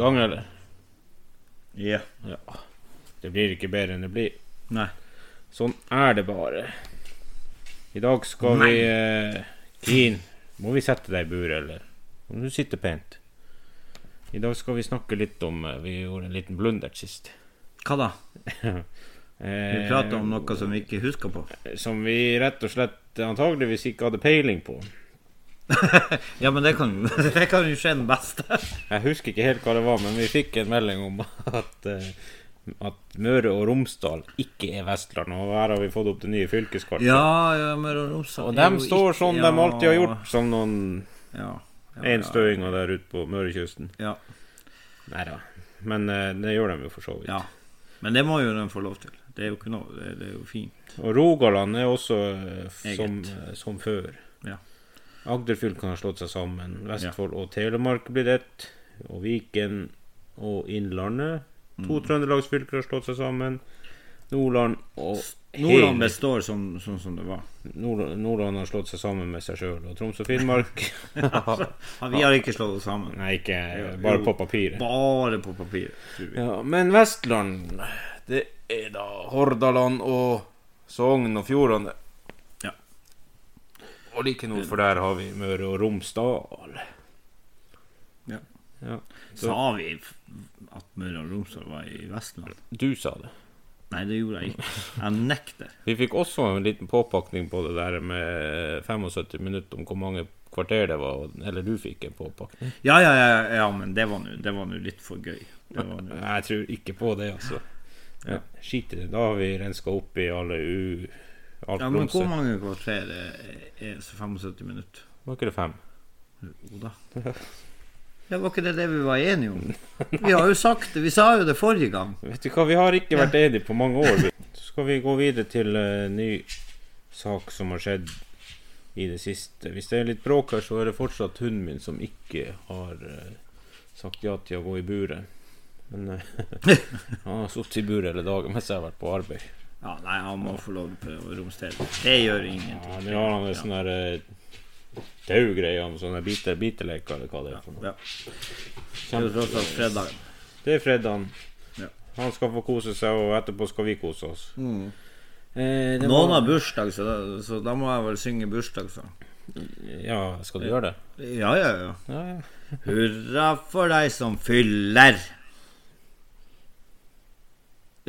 i gang, eller? Ja. Ja. Det blir ikke bedre enn det blir. Nei. Sånn er det bare. I dag skal vi eh, Keen, må vi sette deg i bur, eller? Må du sitte pent? I dag skal vi snakke litt om eh, Vi gjorde en liten blunder sist. Hva da? Eh, Vi prata om noe som vi ikke husker på. Som vi rett og slett antageligvis ikke hadde peiling på. Ja, men det kan, det kan jo skje den beste. Jeg husker ikke helt hva det var, men vi fikk en melding om at, eh, at Møre og Romsdal ikke er Vestland. Og her har vi fått opp det nye fylkeskartet. Ja, ja, Møre og Romsdal Og de står ikke- sånn ja, de alltid har gjort, som noen Ja. ja, enstøinger der ute på Mørekysten. Ja, Nei da. Men eh, det gjør de jo for så vidt. ja. Men det må jo de få lov til. Det er jo noe Det, er jo fint. Og Rogaland er også eh, som, som før. Ja. Agderfylkene har slått seg sammen. Vestfold og Telemark blir ett. Og Viken og Innlandet. To Mm. trøndelagsfylker har slått seg sammen. Nordland og Nordland består som, sånn som det var. Nord Nordland har slått seg sammen med seg sjøl. Og Troms og Finnmark Ja, vi har ikke slått oss sammen. Nei, ikke bare på papiret. Bare på papiret. Ja, men Vestland, det er da Hordaland og Sogn og Fjordane. Og like nord for der har vi Møre og Romsdal. Ja. Ja, Sa vi at Møre og Romsdal var i Vestland? du sa det. Nei, det gjorde jeg ikke. Jeg nekter. Vi fikk også en liten påpakning på det der med 75 minutter om hvor mange kvarter det var. Eller du fikk en påpakning. Ja, ja, ja, ja men det var nå det var nå litt for gøy. Det var Jeg tror ikke på det, altså. Ja, Skit i det. Da har vi renska opp i alle u... Alt Ja, men hvor mange kvarter er, er så 75 minutter? Var ikke det fem? Jo da. Ja, var ikke det det vi var enige om? Vi har jo sagt det. Vi sa jo det forrige gang. Vet du hva, vi har ikke vært enige på mange år. Så skal vi gå videre til en ny sak som har skjedd i det siste. Hvis det er litt bråk her, så er det fortsatt hunden min som ikke har uh, sagt ja til å gå i buret. Men uh, han har sittet i buret hele dagen mens jeg har vært på arbeid. Ja, Nei, han må få lov til å romstere. Det gjør ingenting. Ja. Nå har han en sånn der eh, taugreie med sånne bite, biteleker, eller hva det er. for noe. Ja. Det er tross alt fredag. Det er fredagen. Ja. Han skal få kose seg, og etterpå skal vi kose oss. Mm. Eh, Noen var- har bursdag, så da, så da må jeg vel synge bursdagssang. Ja, skal du gjøre det? Ja, ja, ja. Ja, ja. Hurra for deg som fyller.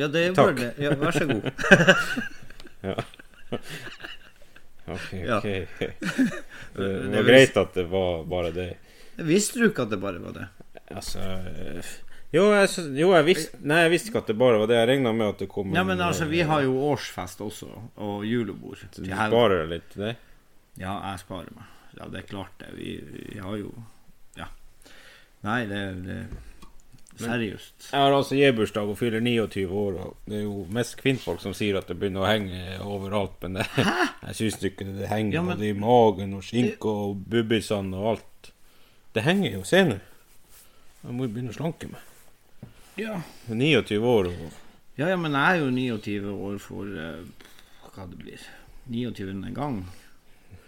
Ja, det Takk. det. Ja, vær så god. Ok, Ja. ok. Det Det var greit at det var bare det. Visste du ikke at det bare var det? Altså eh, Jo, jeg, jo, jeg visste Nei, jeg visste ikke at det bare var det. Jeg regna med at det kom Ja, men altså, eh, vi har jo årsfest også, og julebord. Du sparer litt til det? Ja, jeg sparer meg. Ja, det er klart det. Vi, vi har jo Ja. Nei, det, det Seriøst. Jeg har altså J-bursdag og fyller 29 år, og det er jo mest kvinnfolk som sier at det begynner å henge overalt, men det, jeg syns ikke det henger Ja, men- både i magen og skinka og bubbisene og alt. Det henger jo, se nå. Jeg må jo begynne å slanke meg. Ja. Er 29 år og ja, ja, men jeg er jo 29 år for uh, hva det blir 29. en gang.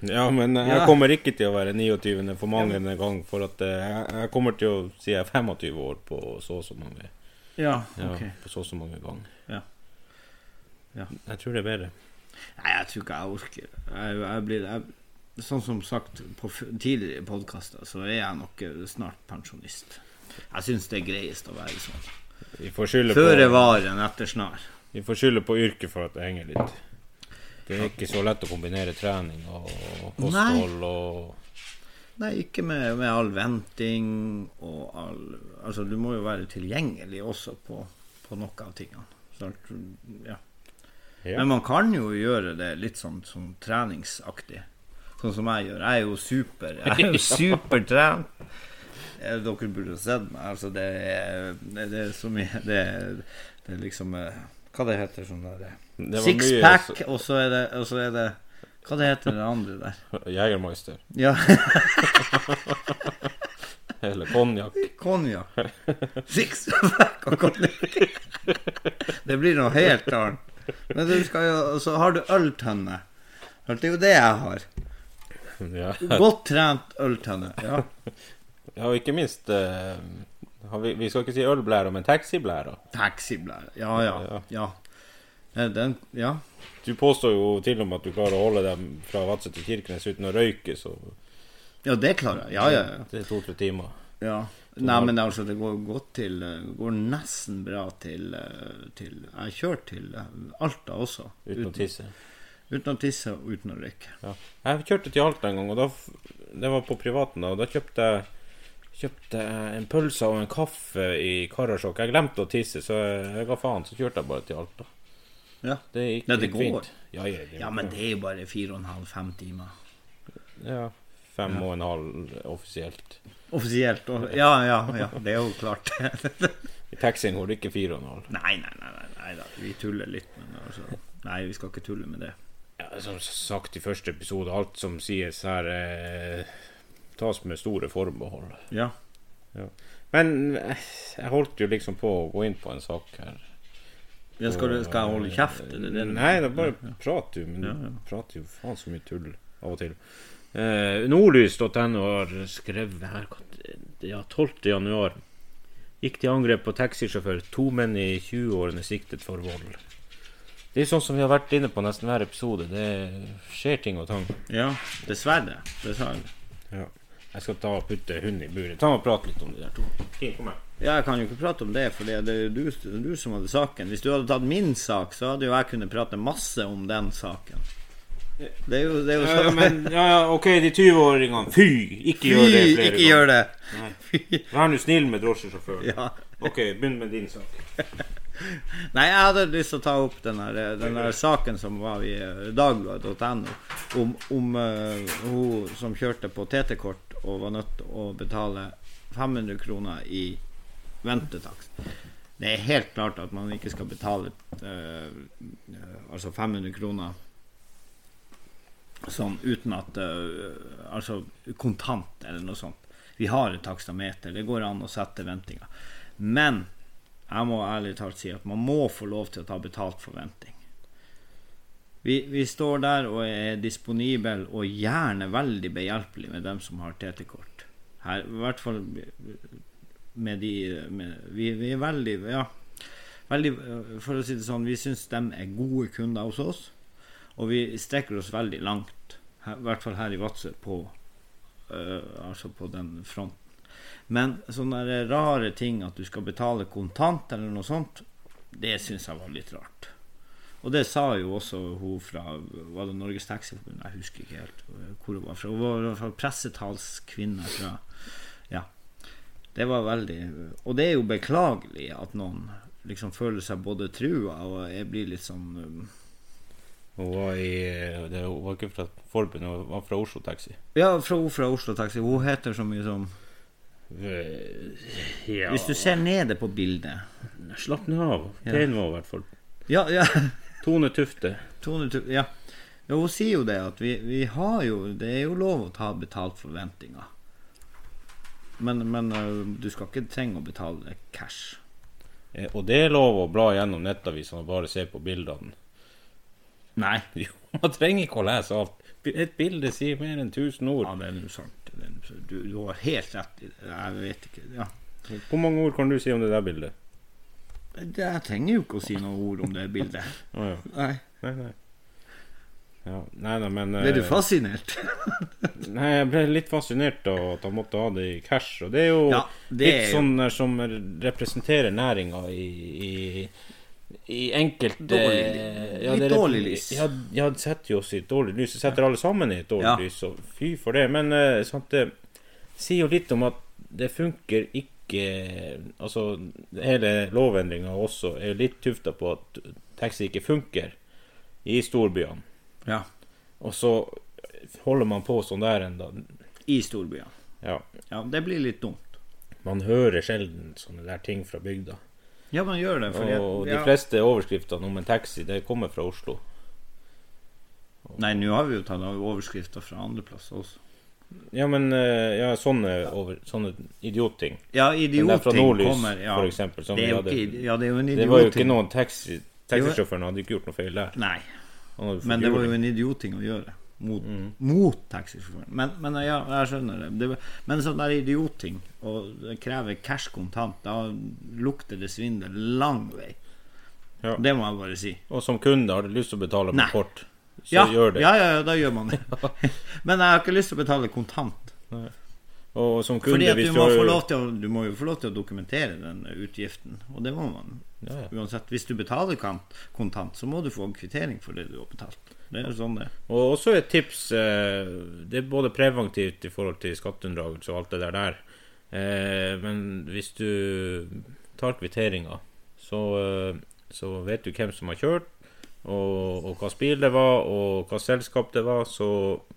Ja, men jeg Ja. kommer ikke til å være 29. for mange en gang, for at eh, jeg, jeg kommer til å si jeg er 25 år på så og så mange Ja, ja, ok. på så og så mange ganger. Ja. Ja. Jeg tror det er bedre. Nei, jeg tror ikke jeg orker. Jeg, jeg blir jeg, Sånn som sagt på tidligere podkaster, så er jeg nok eh, snart pensjonist. Jeg syns det er greiest å være sånn. Føre var enn etter snar. vi får skylde på yrket for at det henger litt. Det er ikke så lett å kombinere trening og kosthold og Nei, ikke med, med all venting og all Altså, du må jo være tilgjengelig også på, på noe av tingene. Sant? Ja. ja. Men man kan jo gjøre det litt sånn, sånn treningsaktig. Sånn som jeg gjør. Jeg er jo super Jeg er jo supertrent. Dere burde sett meg. Altså, det er, det det er så mye Det er, det er liksom eh, Hva det heter sånn der Det var Sixpack, og så er det Og så er det Hva det heter det andre der? mye Jegermeister. Ja, Eller konjakk. konjakk. Sixpack og konjakk. Det blir noe helt annet. Men du skal jo så har du øltønne. Det er jo det jeg har. Ja. Godt trent øltønne. Ja. ja, og ikke minst eh, vi, vi skal ikke si ølblæra, men taxiblæra. Taxiblære. Ja, ja. Ja. Den, ja. Du påstår jo til og med at du klarer å holde dem fra Vadsø til Kirkenes uten å røyke, så ja, det klarer jeg. Ja, ja, ja. det er to-tre timer. ja. Nei, men altså, det går godt til Går nesten bra til, eh, til Jeg har kjørt til eh, Alta også. Uten å tisse. uten å tisse og uten å røyke. Ja. Jeg kjørte til Alta en gang, og da, det var på privaten. da, Og da kjøpte jeg Kjøpte en pølse og en kaffe i Karasjok. Jeg glemte å tisse, så jeg, ga faen. Så kjørte jeg bare til Alta. Ja. Det gikk Nei, det går. fint. Ja, ja, det ja, men det er jo bare fire og en halv, fem timer. Ja, fem og en halv offisielt. Offisielt. Ja, ja, ja. Det er jo klart. I taxien går det ikke fire og en halv. nei, nei, nei, nei, nei da. Vi tuller litt, men altså Nei, vi skal ikke tulle med det. Ja, som sagt i første episode, alt som sies her, eh, tas med store forbehold. Ja. Men eh, jeg holdt jo liksom på å gå inn på en sak her. ja skal, du, skal jeg holde kjeft? Er det det? Nei, er bare prater du. Men Ja, du prater jo faen så mye tull av og til. Eh, Nordlys.no har skrevet her ja, 12. januar. Gikk til angrep på taxisjåfør. To menn i 20-årene siktet for vold. Det er sånn som vi har vært inne på nesten hver episode. Det skjer ting og tang. Ja, dessverre. Dessverre. Ja. Jeg skal ta og putte hunden i buret. Ta og prate litt om de der to. Kim, kom her. Ja, jeg kan jo ikke prate om det, for det er du, du som hadde saken. Hvis du hadde tatt min sak, så hadde jo jeg kunnet prate masse om den saken. Det er jo, det er jo Ja, men, ja, ja, ok, de 20-åringene. Fy! Ikke gjør det Fy, flere ikke gjør det! Nei. Fy. Vær nå snill med drosjesjåføren. Ja. Ok, begynn med din sak. Nei, jeg hadde lyst til å ta opp den her saken som var i eh, dagbladet.no, om, om uh, hun som kjørte på TT-kort og var nødt til å betale 500 kroner i ventetakst. Det er helt klart at man ikke skal betale eh, altså 500 kroner sånn uten at uh, Altså kontant eller noe sånt. Vi har et takstameter. Det går an å sette ventinga. Men jeg må ærlig talt si at man må få lov til å ta betalt for venting. Vi, vi står der og er disponible og gjerne veldig behjelpelig med dem som har TT-kort. Her, I hvert fall med de med, vi, vi er veldig Ja, veldig, for å si det sånn, vi syns de er gode kunder hos oss. Og vi strekker oss veldig langt, her, i hvert fall her i Vadsø, på, øh, altså på den fronten. Men sånne rare ting, at du skal betale kontant eller noe sånt, det syns jeg var litt rart. Og det sa jo også hun fra Var det Norges Taxiforbund? Jeg husker ikke helt hvor hun var fra. Hun var i hvert fall pressetalskvinne fra Ja. Det var veldig Og det er jo beklagelig at noen liksom føler seg både trua og jeg blir litt sånn um, Hun var, i, det var ikke fra forbundet, hun var fra Oslo Taxi. Ja, fra fra Oslo Taxi. Hun heter så mye som Ja Hvis du ser nede på bildet Slapp nå av. Pen var i hvert fall. Ja, ja. Tone Tufte. Tone Tufte, ja. ja. Hun sier jo det at vi, vi har jo Det er jo lov å ta betalt forventninger. Men, men du skal ikke trenge å betale cash. Eh, Og det er lov å bla gjennom nettavisene og bare se på bildene. Nei. Jo, man trenger ikke å lese alt. Et bilde sier mer enn 1000 ord. Ja, det er jo sant. Du, du har helt rett i det. Jeg vet ikke. Ja. Hvor mange ord kan du si om det der bildet? Det, jeg trenger jo ikke å si noen ord om det bildet. Oh, ja. Nei. Nei, nei. Ja, nei, da, men Ble du eh, fascinert? Nei, jeg ble litt fascinert av at han måtte ha det i cash. Og det er jo Ja, det litt er jo sånn som representerer næringa i, i, i enkelte Dårlig- ja, litt er- dårlig lys. Ja, ja, det setter jo oss i et dårlig lys. Det setter alle sammen i et dårlig Ja. lys. Og fy for det. Men eh, sant, det sier jo litt om at det funker ikke Altså, hele lovendringa også er litt tufta på at taxi ikke funker i storbyene. Ja. Og så holder man på sånn der enda. I storbyene. Ja. Ja, det blir litt dumt. Man hører sjelden sånne der ting fra bygda. Ja, man gjør det. Fordi, Og de ja. fleste overskriftene om en taxi, det kommer fra Oslo. Nei, nå har vi jo tatt overskrifter fra andre plasser også. Ja, men eh, ja, sånne, over, sånne idiotting. Ja, fra idiotting Nordlys, kommer. Ja. for eksempel. Det er hadde. ikke, ja, det er jo en Det var jo ikke noen taxi Taxisjåføren hadde ikke gjort noe feil der. Nei, men det var jo en idiotting å gjøre. Mot, Mm. mot taxisjåføren. Men, men ja, jeg skjønner det. det. Men sånn der idiotting, og krever cash kontant, da lukter det svindel lang vei. Ja. Det må jeg bare si. Og som kunde har du lyst til å betale med Nei. kort, så Ja, gjør det. ja, ja, ja, da gjør man det. men jeg har ikke lyst til å betale kontant. Og som kunde Fordi at du må, har- få lov til å, du må jo få lov til å dokumentere den utgiften, og det må man. ja, ja. Uansett, hvis du betaler kontant, så må du få kvittering for det du har betalt. Det er jo sånn det. Og også et tips eh, Det er både preventivt i forhold til skatteunndragelse og alt det der der. Eh, men hvis du tar kvitteringa, så, eh, så vet du hvem som har kjørt, og, og hva bil det var, og hva selskap det var. Så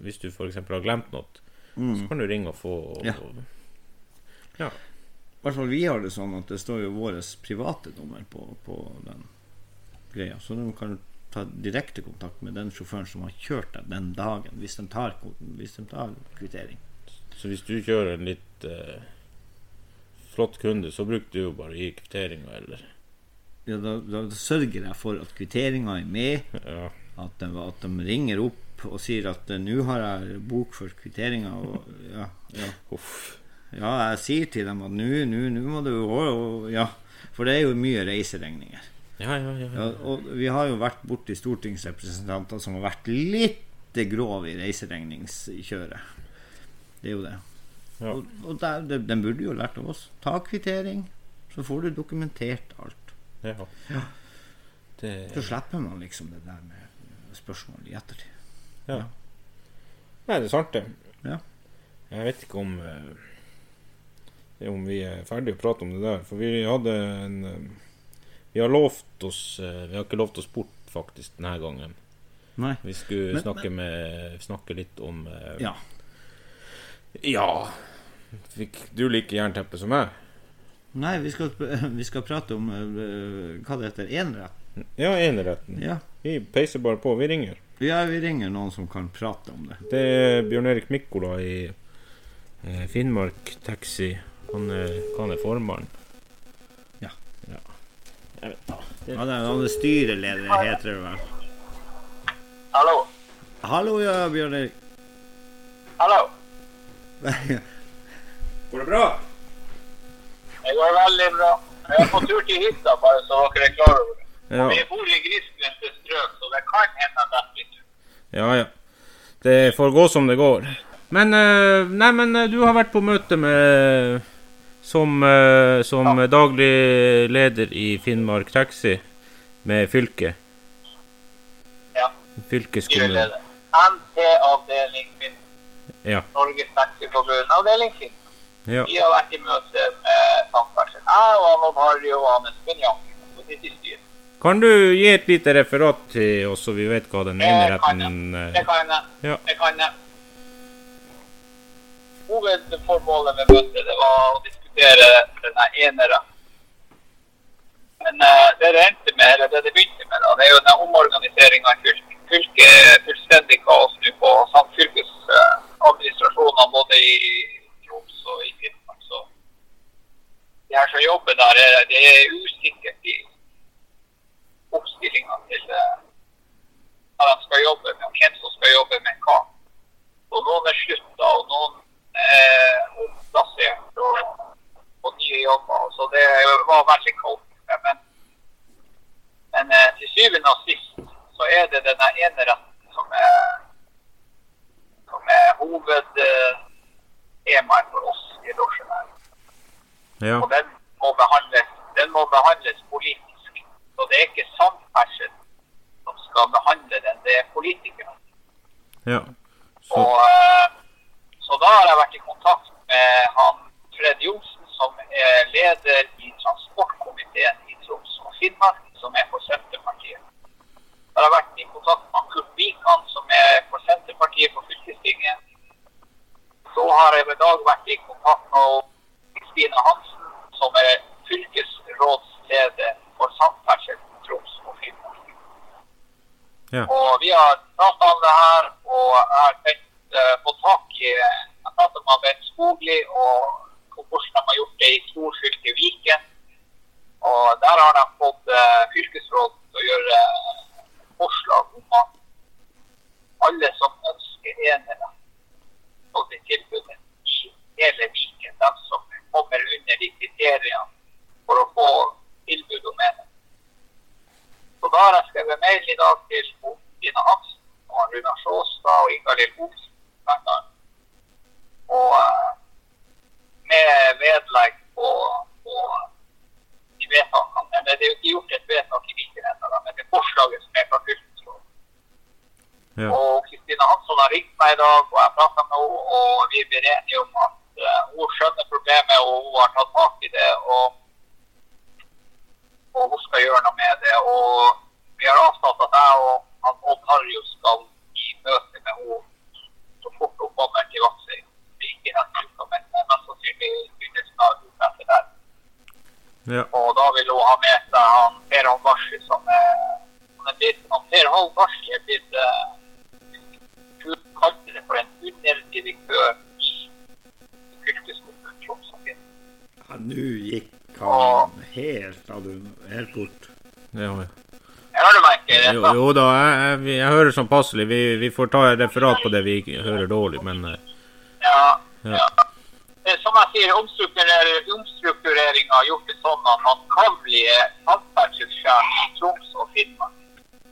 hvis du f.eks. har glemt noe, så kan du ringe og få og, Ja. ja. I hvert fall vi har det sånn at det står jo vårt private nummer på, på den greia. Så du kan ta direkte kontakt med den sjåføren som har kjørt deg den dagen, hvis de tar, hvis de tar kvittering. Så hvis du kjører en litt eh, flott kunde, så bruker du jo bare å gi kvitteringa, eller Ja, da, da sørger jeg for at kvitteringa er med, ja. at de, at de ringer opp og sier at eh, nå har jeg bokført kvitteringa. Og, ja, ja. Ja, jeg sier til dem at nå, må du og, Ja, for det er jo mye reiseregninger. Ja, ja, og vi har jo vært borti stortingsrepresentanter som har vært litt grov i reiseregningskjøret. Det er jo det. Og, og der, de, de burde jo lært av oss. Ta kvittering, så får du dokumentert alt. Ja. Ja. Det, Så slipper man liksom det der med spørsmål i ettertid. ja. Nei, det er sant, det. Ja. Jeg vet ikke om eh, om vi er ferdige å prate om det der. For vi hadde en eh, Vi har lovt oss eh, Vi har ikke lovt oss bort, faktisk, denne gangen. Nei. Vi skulle Men- snakke, med, snakke litt om Ja. ja. Fikk du like jernteppe som meg? Nei, vi skal, vi skal prate om eh, hva det heter. Eneretten. Ja, eneretten. Ja. Vi peiser bare på. Vi ringer. ja, vi ringer noen som kan prate om det. Det er Bjørn Erik Mikkola i eh, Finnmark Taxi. Han er, han er formann. Ja. ja. Jeg vet, da. Ja, det er, han er styreleder, heter det vel. Hallo. Hallo, ja, Bjørn Erik. Hallo. Går det bra? Det går veldig bra. Jeg er på tur til hytta, bare så dere er klar over det. Ja. Vi bor i grisgrendte strøk, så det kan hende at jeg tur. ja, ja. Det får gå som det går. Men eh, Nei, men eh, du har vært på møte med Som, som ja. daglig leder i Finnmark Taxi med fylket. Ja, Fylkeskommunen. NT-avdeling Finn. Ja. Norges Taxiforbund, avdeling Finn. Ja. Vi har vært i møte med samferdsel. Jeg og Harry og Anne Spenjang. Og sitter i styret. Kan du gi et lite referat til oss, så vi vet hva den ene Det retten Det eh, kan jeg. Ja. Det kan jeg. Hovedformålet med møtet det var å diskutere denne enere. Men uh, det det endte med, eller det det begynte med, da, det er jo denne omorganiseringa i fylket. Fylket er fullstendig kaos nå på samfylkesadministrasjonene både i Troms i Finnmark. Så det her som jobber der, er- det er usikkert og Kristine Hansen, som er fylkesrådsleder for samferdsel Troms og Finnmark. Ja. Og vi har pratet om det her, og jeg har tenkt på tak i Jeg pratet med Bent Skogli og hvordan de har gjort det i storfylket Viken. Og der har de fått uh, fylkesråd til å gjøre uh, forslag om at alle som ønsker enhet mail i dag til Tina Hansen og Runar Sjåstad og Ingalill Olsen. bl.a. Og eh, med vedlegg på, på de vedtakene. Eller det er jo ikke gjort et vedtak i Viken ennå, da, men det er forslaget som er fra fylkesrådet. Ja. Og Kristina Hansson har ringt meg i dag, og jeg prata med henne, og vi blir enige om at eh, hun skjønner problemet, og hun har tatt tak i det. og og hun skal gjøre noe med det. Og vi har avtalt at jeg og han Odd Harjo skal i møte med henne så fort hun kommer til Vadsøy. Ikke neste uke, men mest sannsynlig begynnelsen av uka etter der. Ja. Og da vil hun ha med seg han Per Holm Barsi, som er han er blitt, han Per Holm Barsi er blitt uh, hun kalte det for en underdirektør i fylkeskommunen Troms og Finnmark. Ja, Nå gikk han helt, helt bort. Ja, ja. Jo, jo da, jeg, jeg, jeg hører sånn passelig. Vi, vi får ta referat på det vi hører dårlig, men eh, Ja, Ja. ja. Som jeg sier, omstrukturering, omstruktureringa har gjort det sånn at han kan bli samferdselssjef i Troms og Finnmark.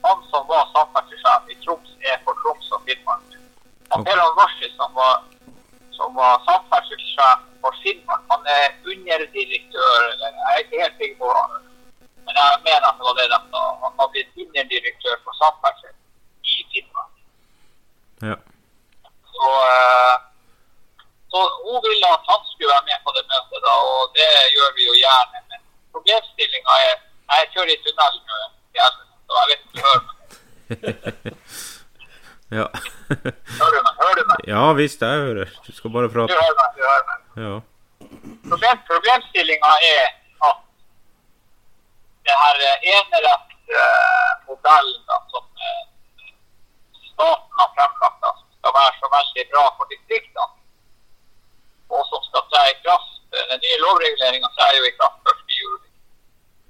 Han som var samferdselssjef i Troms, er for Troms og Finnmark. Han Ok. Per Alvarsi, som var, som var samferdselssjef for Finnmark, han er underdirektør Jeg er ikke helt sikker på. Men jeg mener at det var det de sa. Han var blitt underdirektør for samferdsel i Finnmark. ja. Så, eh, så hun ville at han skulle være med på det møtet, da, og det gjør vi jo gjerne. Men problemstillinga er Jeg kjører i tunnel nå, så jeg vet ikke om du hører meg. ja. Hører du meg? Hører du meg? ja visst, jeg hører. Du skal bare Du hører meg, du hører meg. Ja. Problem, problemstillinga er det her enerettsmodellen uh, da, som eh, staten har fremlagt, da, som skal være så veldig bra for distriktene, og som skal tre i kraft Den nye lovreguleringa trer jo i kraft 1. juli.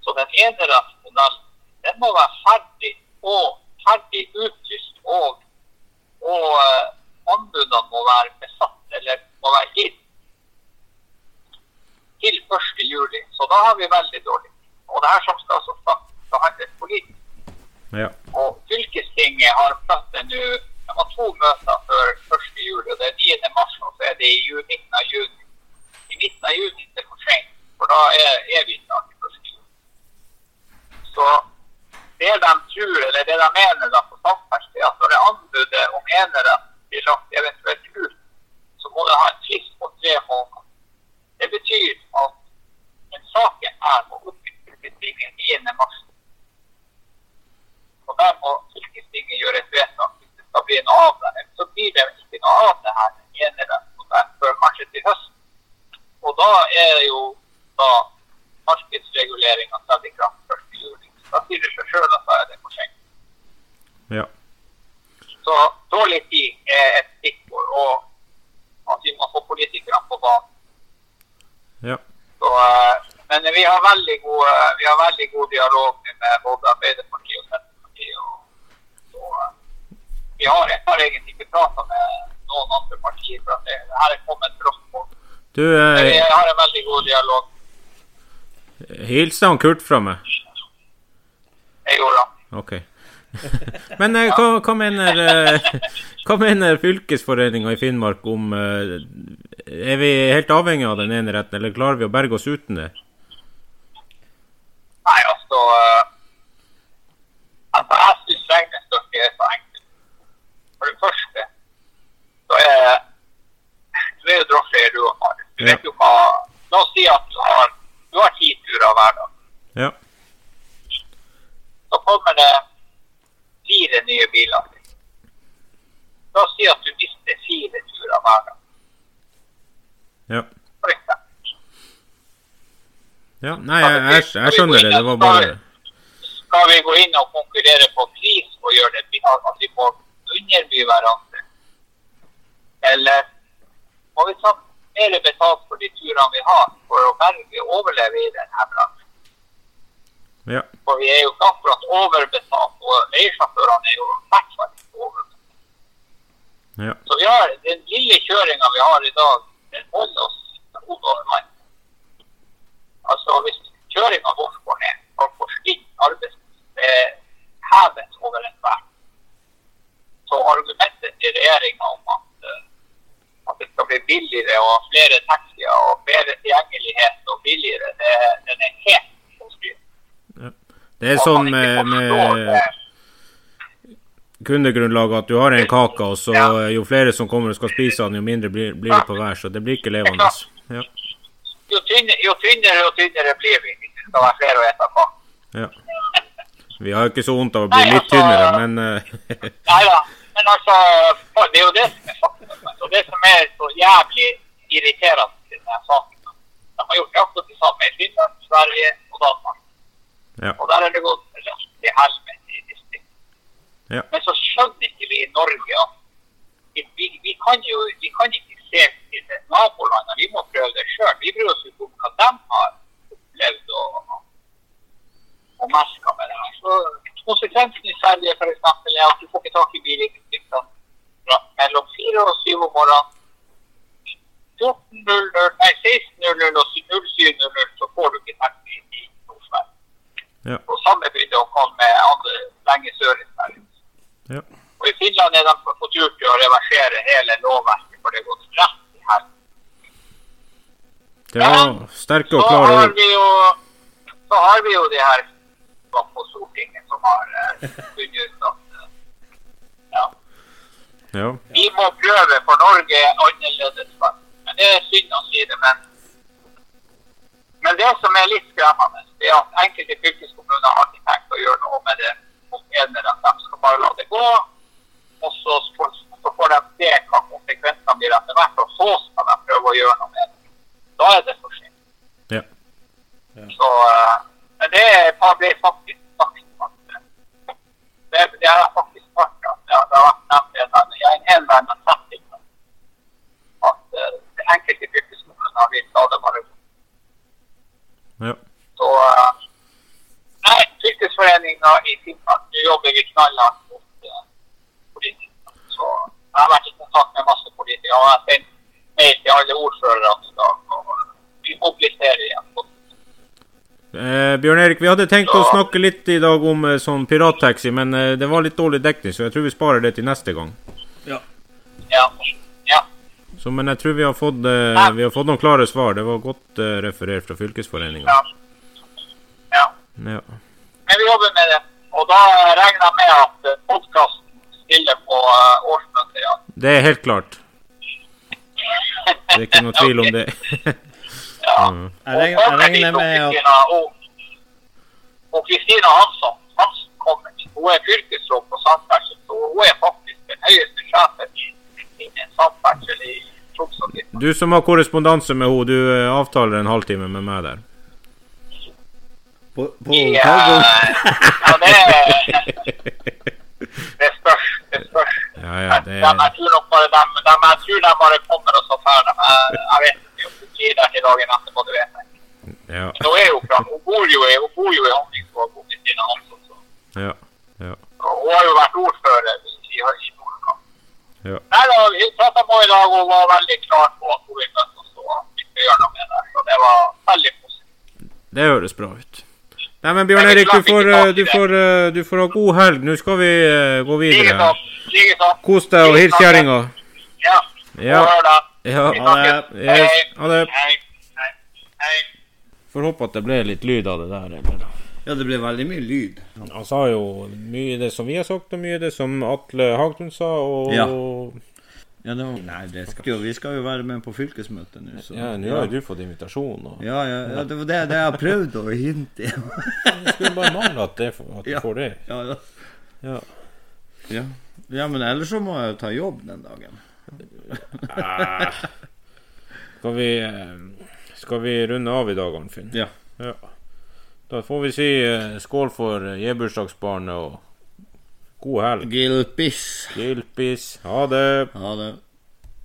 Så den enerettsmodellen den må være ferdig og ferdig utlyst, og, og uh, anbudene må være besatt eller må være gitt til 1. juli. Så da har vi veldig dårlig. Og det her som skal som sagt behandles politisk. ja. Og fylkestinget har møte nå De har to møter før 1. juli, og det er 9. mars, og så er det i ju- midten av juni. I midten av juni er det for sent, for da er, er vi snart i 1. juli. Så det de tror, eller det de mener da på samferdsel, er at når det anbudet om enerett blir lagt eventuelt ut, så må det ha en frist på tre måneder. Det betyr at den saken her må opp i fylkestinget 9. mars. Og der må fylkestinget gjøre et vedtak hvis det skal bli noe av det. Ellers så blir det ikke noe av det her enerett før kanskje til høsten. Og da er det jo da markedsreguleringa trer i kraft 1. juli. Da sier det seg sjøl at da er det for sent. Ja. Så dårlig tid er et stikkord, og at vi må få politikerne på banen. Ja. Så, eh, men vi har veldig god, eh, vi har veldig god dialog med både Arbeiderpartiet og Senterpartiet. Og, og, eh, vi har, jeg har egentlig ikke prata med noen andre partier, for det, her er kommet brått på. Du, Men vi eh, har en veldig god dialog. hilste han Kurt fra meg? Jeg gjorde det. Ok. Men eh, hva, hva mener eh, Hva mener fylkesforeninga i Finnmark om eh, Er vi helt avhengig av den ene retten, eller klarer vi å berge oss uten det? Nei, altså eh, Altså, jeg syns regnestykket er så enkelt. For det første så er Du er jo drosjeeier, du òg, Marius. Du vet jo hva La oss si at du har, du har ti turer hver dag. Ja. Så kommer det fire nye biler. La oss si at du mister fire turer hver dag. Ja. For eksempel. Ja. Nei, jeg, jeg, jeg skjønner det. Det var bare skal vi gå inn og konkurrere på pris og gjøre det bra at vi får underby hverandre? Eller må vi ta mer betalt for de turene vi har, for å berge overleve i denne bransjen? Ja. For vi er jo ikke akkurat overbetalt, og leiesjåførene er jo i hvert fall overbetalt. Ja. Så vi har, den lille kjøringa vi har i dag, den holder oss over vann. Altså hvis kjøringa vår går ned, kan forsvinne hevet over enhver. Så argumentet til regjeringa om at, eh, at det skal bli billigere og flere taxier og bedre tilgjengelighet og billigere, det, den er helt styr. Det er sånn med, med kundegrunnlaget at du har en kake, og så jo flere som kommer og skal spise den, jo mindre blir, blir det på hver. Så det blir ikke levende. Ja. Jo tynnere, jo tynnere og tynnere blir vi hvis det skal være flere å ete på. ja. Vi har jo ikke så vondt av å bli litt tynnere, men eh, Nei da, men altså Det er jo det som er faktum. Og det som er så jævlig irriterende i denne saken, de har gjort akkurat det samme i Finland, Sverige og Danmark. ja. Og der er det gått rett til helvete i distriktet. Ja. Men så skjønner ikke vi i Norge at vi, vi, vi, kan jo vi kan ikke se til nabolandene, vi må prøve det sjøl. Vi bryr oss ikke om hva de har opplevd og, og merka med det her. Så konsekvensen i Sverige for eksempel, er at du får ikke tak i bil i distriktene mellom fire og syv om morgenen. 14.00, nei 16.00 og 07.00 så får du ikke taxi i Nord-Sverige. Ja. Og samme begynte å komme med andre lenge sør i Sverige. ja. Og i Finland er de på tur til å reversere hele lovverket, for det har gått rett i helvete. Det var sterke og klare ord. så har vi jo de her på Stortinget som har eh, funnet ut at eh, ja, Ja. vi må prøve, for Norge er annerledes. Men det er synd å si det, men men det som er litt skremmende, det er at enkelte fylkeskommuner har ikke tenkt å gjøre noe med det. Og mener at de skal bare la det gå, og så så får de se hva konsekvensene blir etter hvert, og så skal de prøve å gjøre noe med det. Da er det for sent. Ja. Så, eh, men det er- ble faktisk sagt at eh, det, det har jeg faktisk hørt at det har det har vært nevnt i en- i en hel annen setting at eh, enkelte fylkeskommuner vil la det bare gå. ja. Så nei, fylkesforeninga i Finnmark, nå jobber vi knallhardt mot eh, politikerne. Så jeg har vært i kontakt med masse politikere, og jeg har sendt mail til alle ordførerne i dag. og Vi mobiliserer igjen. Eh, Bjørn Erik, vi hadde tenkt å snakke litt i dag om eh, sånn pirattaxi, men eh, det var litt dårlig dekning, så jeg tror vi sparer det til neste gang. Ja. ja. Så, men jeg tror vi har fått, eh, vi har fått noen klare svar. Det var godt eh, referert fra fylkesforeninga. ja. ja. Ja. Men vi jobber med det. Og da regner jeg med at podkasten stiller på eh, ja. Det er helt klart. Det er ikke noe tvil om det. Ja. Mm. Jeg regner, med at Kristina og, Kristina Hansson, Hansen kommer. Hun er fylkesråd på samferdsel, så hun er faktisk den høyeste sjefen i- innen samferdsel i Troms og Finnmark. Du som har korrespondanse med henne, du eh, avtaler en halvtime med meg der. på, på ja, ja, det, det spørs. Det spørs. Ja, ja, det Dem, jeg tror nok bare dem, dem, jeg tror de bare kommer og så drar dem. Jeg, jeg vet ikke om de blir der til dagen etterpå, det vet jeg ikke. Ja, Hun er jo fra, hun bor jo hun bor jo i Honningsvåg, Kristina Hansson. Så. ja, ja. Og Hun har jo vært ordfører i, i, i Nordkamp. Ja. Nei da, vi prata på i dag, og hun var veldig klar på at hun vil møte oss og skal gjøre noe med det. Så det var veldig positivt. Det høres bra ut. Nei, men Bjørn Erik, du får, eh, du får, eh, du får ha god helg. Nå skal vi eh, gå videre. Likeså. Kos deg og hils kjerringa. Ja. Ja. Ja. Ha det. Yes. Ha det. Hei. Hei. Får håpe at det ble litt lyd av det der. Eller? Ja, det ble veldig mye lyd. Han sa jo mye det som vi har sagt, og mye det som Atle Hagtun sa. Og Ja. Ja, det var, nei, det skal jo, vi skal jo være med på fylkesmøtet nå. så- Ja, nå har jo du fått invitasjon. Og Ja, ja, ja, det var det, det jeg har prøvd å hinte i. det skulle bare mangle at, det, at du får det. Ja, ja. Ja. Ja. men ellers så må jeg jo ta jobb den dagen. Ah. Skal vi eh, Skal vi runde av i dag, Arnfinn? Ja. Ja. Da får vi si eh, skål for J-bursdagsbarnet og god helg. Gilpis. Gilpis. Ha det. Ha det.